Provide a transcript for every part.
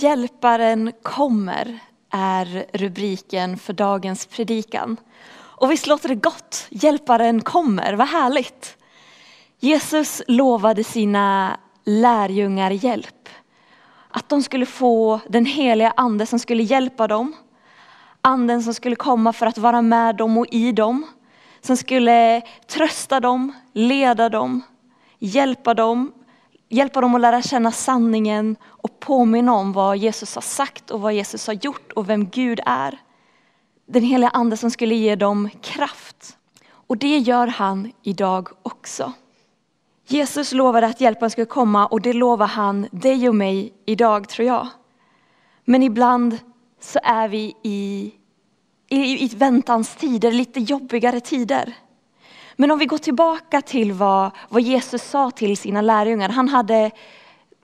Hjälparen kommer är rubriken för dagens predikan. Och visst låter det gott? Hjälparen kommer, vad härligt. Jesus lovade sina lärjungar hjälp. Att de skulle få den heliga ande som skulle hjälpa dem. Anden som skulle komma för att vara med dem och i dem. Som skulle trösta dem, leda dem, hjälpa dem hjälpa dem att lära känna sanningen och påminna om vad Jesus har sagt och vad Jesus har gjort och vem Gud är. Den heliga ande som skulle ge dem kraft. Och det gör han idag också. Jesus lovade att hjälpen skulle komma och det lovar han dig och mig idag tror jag. Men ibland så är vi i, i, i väntans tider, lite jobbigare tider. Men om vi går tillbaka till vad, vad Jesus sa till sina lärjungar. Han hade,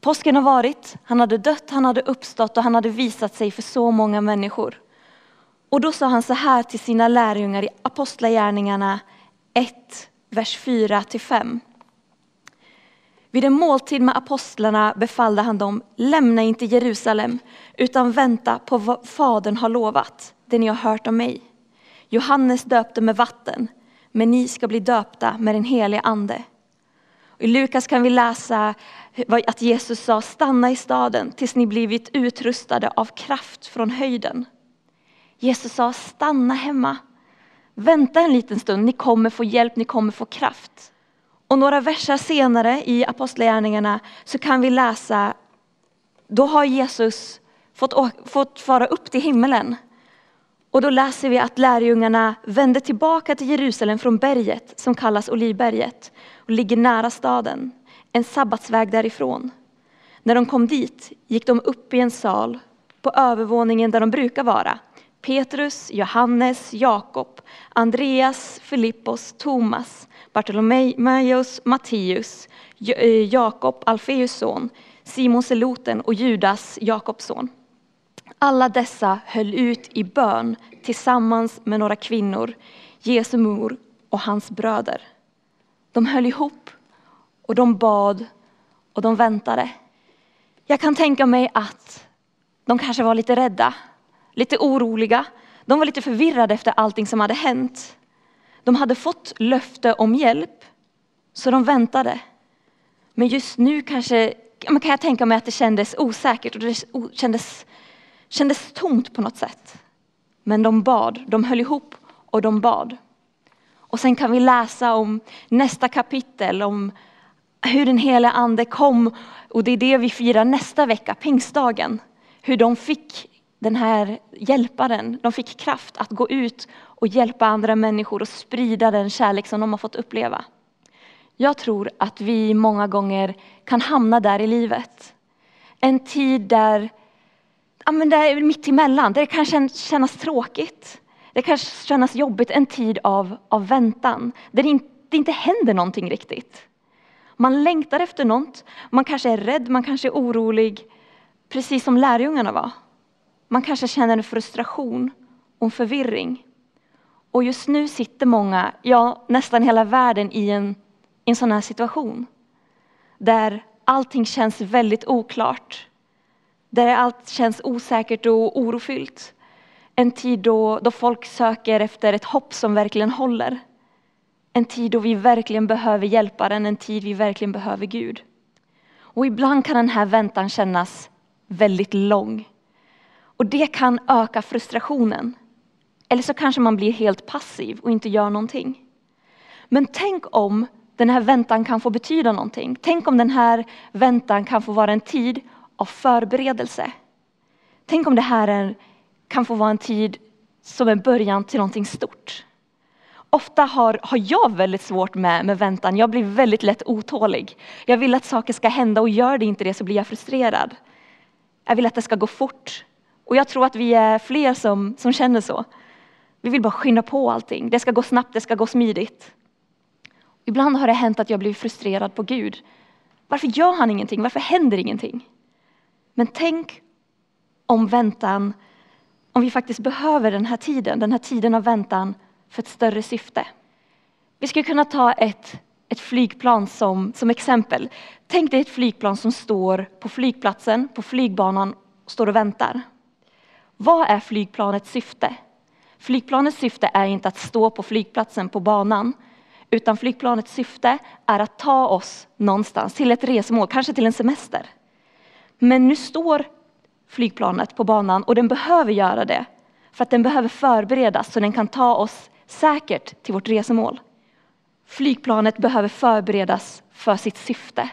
påsken har varit, han hade dött, han hade uppstått och han hade visat sig för så många människor. Och då sa han så här till sina lärjungar i Apostlagärningarna 1, vers 4-5. Vid en måltid med apostlarna befallde han dem, lämna inte Jerusalem, utan vänta på vad Fadern har lovat, det ni har hört om mig. Johannes döpte med vatten, men ni ska bli döpta med den helige ande. I Lukas kan vi läsa att Jesus sa, stanna i staden tills ni blivit utrustade av kraft från höjden. Jesus sa, stanna hemma. Vänta en liten stund, ni kommer få hjälp, ni kommer få kraft. Och några verser senare i Apostlagärningarna så kan vi läsa, då har Jesus fått, fått fara upp till himmelen. Och då läser vi att lärjungarna vände tillbaka till Jerusalem från berget som kallas Olivberget och ligger nära staden, en sabbatsväg därifrån. När de kom dit gick de upp i en sal på övervåningen där de brukar vara. Petrus, Johannes, Jakob, Andreas, Filippos, Thomas, Bartolomeus, Matteus, eh, Jakob, Alfeus son, Simon Seloten och Judas, Jakobs son. Alla dessa höll ut i bön tillsammans med några kvinnor, Jesu mor och hans bröder. De höll ihop och de bad och de väntade. Jag kan tänka mig att de kanske var lite rädda, lite oroliga. De var lite förvirrade efter allting som hade hänt. De hade fått löfte om hjälp, så de väntade. Men just nu kanske, kan jag tänka mig att det kändes osäkert och det kändes kändes tomt på något sätt. Men de bad, de höll ihop och de bad. Och sen kan vi läsa om nästa kapitel, om hur den heliga ande kom och det är det vi firar nästa vecka, pingstdagen. Hur de fick den här hjälparen, de fick kraft att gå ut och hjälpa andra människor och sprida den kärlek som de har fått uppleva. Jag tror att vi många gånger kan hamna där i livet. En tid där ja, men det är mitt emellan, det kan kännas tråkigt. Det kan kännas jobbigt, en tid av, av väntan, där det inte, det inte händer någonting riktigt. Man längtar efter något, man kanske är rädd, man kanske är orolig, precis som lärjungarna var. Man kanske känner en frustration och en förvirring. Och just nu sitter många, ja nästan hela världen i en, en sån här situation. Där allting känns väldigt oklart där allt känns osäkert och orofyllt. En tid då, då folk söker efter ett hopp som verkligen håller. En tid då vi verkligen behöver hjälparen, en tid vi verkligen behöver Gud. Och ibland kan den här väntan kännas väldigt lång. Och det kan öka frustrationen. Eller så kanske man blir helt passiv och inte gör någonting. Men tänk om den här väntan kan få betyda någonting. Tänk om den här väntan kan få vara en tid av förberedelse. Tänk om det här är, kan få vara en tid som en början till någonting stort. Ofta har, har jag väldigt svårt med, med väntan. Jag blir väldigt lätt otålig. Jag vill att saker ska hända och gör det inte det så blir jag frustrerad. Jag vill att det ska gå fort. Och jag tror att vi är fler som, som känner så. Vi vill bara skynda på allting. Det ska gå snabbt, det ska gå smidigt. Ibland har det hänt att jag blir frustrerad på Gud. Varför gör han ingenting? Varför händer ingenting? Men tänk om väntan, om vi faktiskt behöver den här tiden, den här tiden av väntan för ett större syfte. Vi skulle kunna ta ett, ett flygplan som, som exempel. Tänk dig ett flygplan som står på flygplatsen, på flygbanan står och väntar. Vad är flygplanets syfte? Flygplanets syfte är inte att stå på flygplatsen på banan, utan flygplanets syfte är att ta oss någonstans, till ett resmål, kanske till en semester. Men nu står flygplanet på banan och den behöver göra det, för att den behöver förberedas så den kan ta oss säkert till vårt resmål. Flygplanet behöver förberedas för sitt syfte.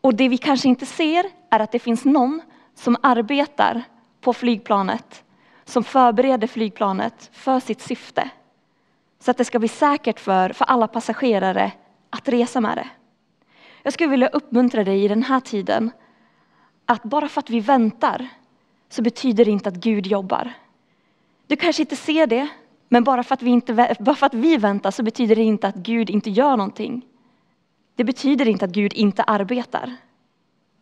Och det vi kanske inte ser är att det finns någon som arbetar på flygplanet, som förbereder flygplanet för sitt syfte. Så att det ska bli säkert för, för alla passagerare att resa med det. Jag skulle vilja uppmuntra dig i den här tiden att bara för att vi väntar så betyder det inte att Gud jobbar. Du kanske inte ser det, men bara för, att vi inte, bara för att vi väntar så betyder det inte att Gud inte gör någonting. Det betyder inte att Gud inte arbetar.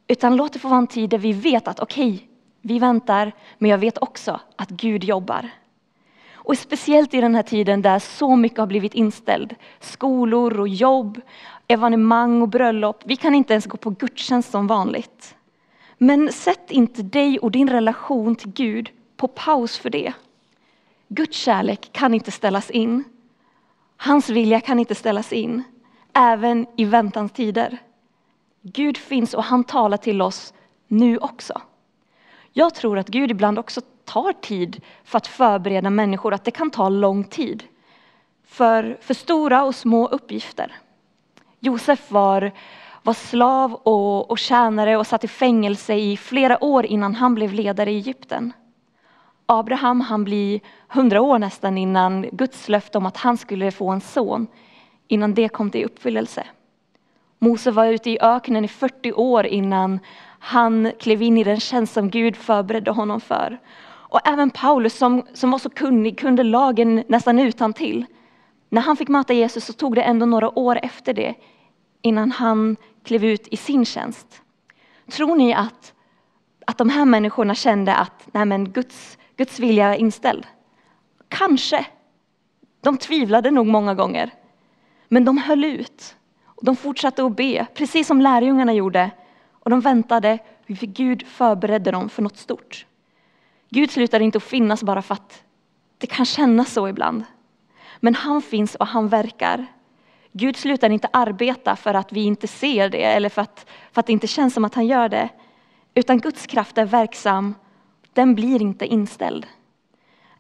Utan låt det få vara en tid där vi vet att okej, okay, vi väntar, men jag vet också att Gud jobbar. Och speciellt i den här tiden där så mycket har blivit inställd. Skolor och jobb, evenemang och bröllop. Vi kan inte ens gå på gudstjänst som vanligt. Men sätt inte dig och din relation till Gud på paus för det. Guds kärlek kan inte ställas in. Hans vilja kan inte ställas in, även i väntans tider. Gud finns och han talar till oss nu också. Jag tror att Gud ibland också tar tid för att förbereda människor, att det kan ta lång tid. För, för stora och små uppgifter. Josef var, var slav och, och tjänare och satt i fängelse i flera år innan han blev ledare i Egypten. Abraham han blir hundra år nästan innan Guds löfte om att han skulle få en son, innan det kom till uppfyllelse. Mose var ute i öknen i 40 år innan han klev in i den tjänst som Gud förberedde honom för. Och även Paulus som, som var så kunnig kunde lagen nästan utan till. När han fick möta Jesus så tog det ändå några år efter det innan han klev ut i sin tjänst. Tror ni att, att de här människorna kände att nej men Guds, Guds vilja är inställd? Kanske. De tvivlade nog många gånger. Men de höll ut. Och de fortsatte att be, precis som lärjungarna gjorde. Och de väntade, för Gud förberedde dem för något stort. Gud slutar inte att finnas bara för att det kan kännas så ibland. Men han finns och han verkar. Gud slutar inte arbeta för att vi inte ser det eller för att, för att det inte känns som att han gör det. Utan Guds kraft är verksam, den blir inte inställd.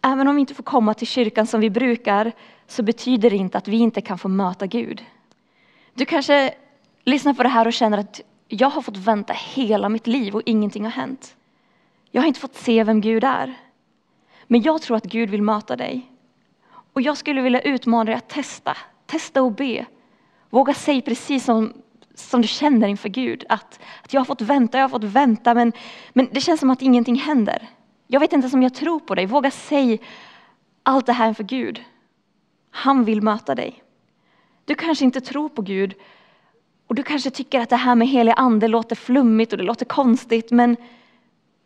Även om vi inte får komma till kyrkan som vi brukar så betyder det inte att vi inte kan få möta Gud. Du kanske lyssnar på det här och känner att jag har fått vänta hela mitt liv och ingenting har hänt. Jag har inte fått se vem Gud är. Men jag tror att Gud vill möta dig. Och jag skulle vilja utmana dig att testa. Testa och be. Våga säga precis som, som du känner inför Gud. Att, att jag har fått vänta, jag har fått vänta men, men det känns som att ingenting händer. Jag vet inte om jag tror på dig. Våga säga allt det här inför Gud. Han vill möta dig. Du kanske inte tror på Gud och du kanske tycker att det här med helig ande låter flummigt och det låter konstigt men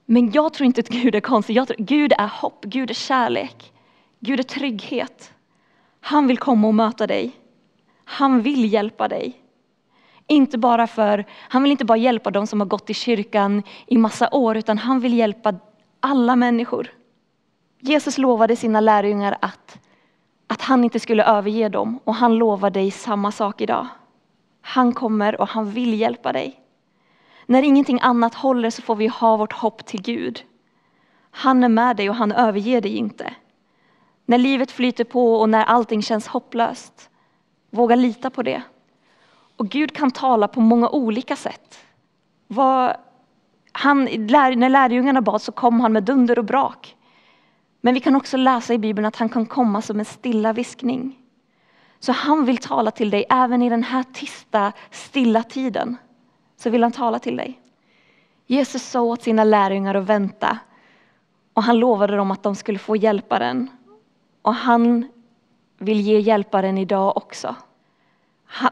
men jag tror inte att Gud är konstig. Jag tror, Gud är hopp, Gud är kärlek, Gud är trygghet. Han vill komma och möta dig. Han vill hjälpa dig. Inte bara för, han vill inte bara hjälpa de som har gått i kyrkan i massa år, utan han vill hjälpa alla människor. Jesus lovade sina lärjungar att, att han inte skulle överge dem och han lovar dig samma sak idag. Han kommer och han vill hjälpa dig. När ingenting annat håller så får vi ha vårt hopp till Gud. Han är med dig och han överger dig inte. När livet flyter på och när allting känns hopplöst, våga lita på det. Och Gud kan tala på många olika sätt. Vad han, när lärjungarna bad så kom han med dunder och brak. Men vi kan också läsa i Bibeln att han kan komma som en stilla viskning. Så han vill tala till dig även i den här tysta, stilla tiden så vill han tala till dig. Jesus sa åt sina lärjungar att vänta och han lovade dem att de skulle få hjälparen. Och han vill ge hjälparen idag också. Han,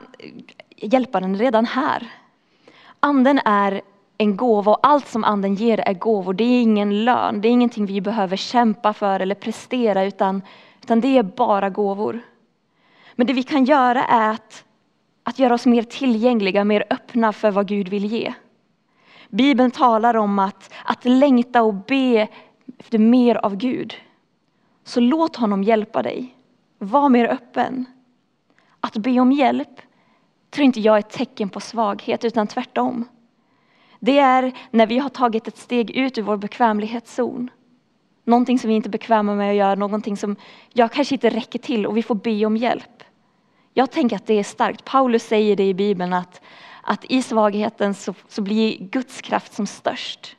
hjälparen är redan här. Anden är en gåva och allt som anden ger är gåvor. Det är ingen lön, det är ingenting vi behöver kämpa för eller prestera utan, utan det är bara gåvor. Men det vi kan göra är att att göra oss mer tillgängliga, mer öppna för vad Gud vill ge. Bibeln talar om att, att längta och be efter mer av Gud. Så låt honom hjälpa dig. Var mer öppen. Att be om hjälp tror inte jag är ett tecken på svaghet, utan tvärtom. Det är när vi har tagit ett steg ut ur vår bekvämlighetszon. Någonting som vi inte är bekväma med att göra, någonting som jag kanske inte räcker till och vi får be om hjälp. Jag tänker att det är starkt. Paulus säger det i Bibeln att, att i svagheten så, så blir Guds kraft som störst.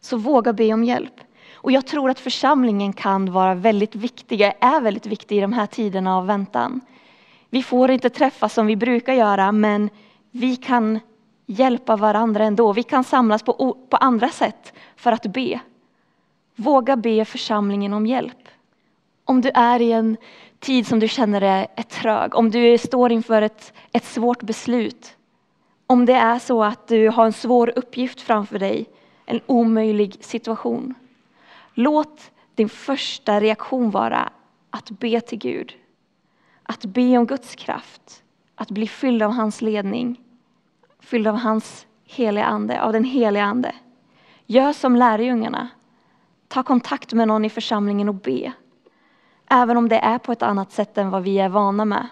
Så våga be om hjälp. Och jag tror att församlingen kan vara väldigt viktig, är väldigt viktig i de här tiderna av väntan. Vi får inte träffas som vi brukar göra, men vi kan hjälpa varandra ändå. Vi kan samlas på, på andra sätt för att be. Våga be församlingen om hjälp. Om du är i en tid som du känner är trög, om du står inför ett, ett svårt beslut, om det är så att du har en svår uppgift framför dig, en omöjlig situation. Låt din första reaktion vara att be till Gud. Att be om Guds kraft, att bli fylld av hans ledning, fylld av hans heliga ande, av den heliga ande. Gör som lärjungarna. Ta kontakt med någon i församlingen och be. Även om det är på ett annat sätt än vad vi är vana med.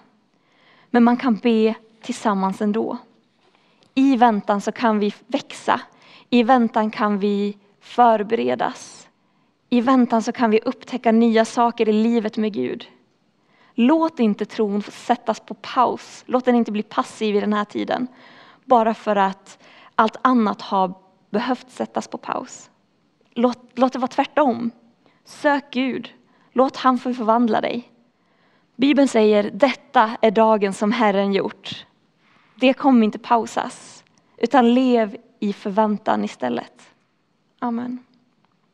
Men man kan be tillsammans ändå. I väntan så kan vi växa. I väntan kan vi förberedas. I väntan så kan vi upptäcka nya saker i livet med Gud. Låt inte tron sättas på paus. Låt den inte bli passiv i den här tiden. Bara för att allt annat har behövt sättas på paus. Låt, låt det vara tvärtom. Sök Gud. Låt han få förvandla dig. Bibeln säger detta är dagen som Herren gjort. Det kommer inte pausas, utan lev i förväntan istället. Amen.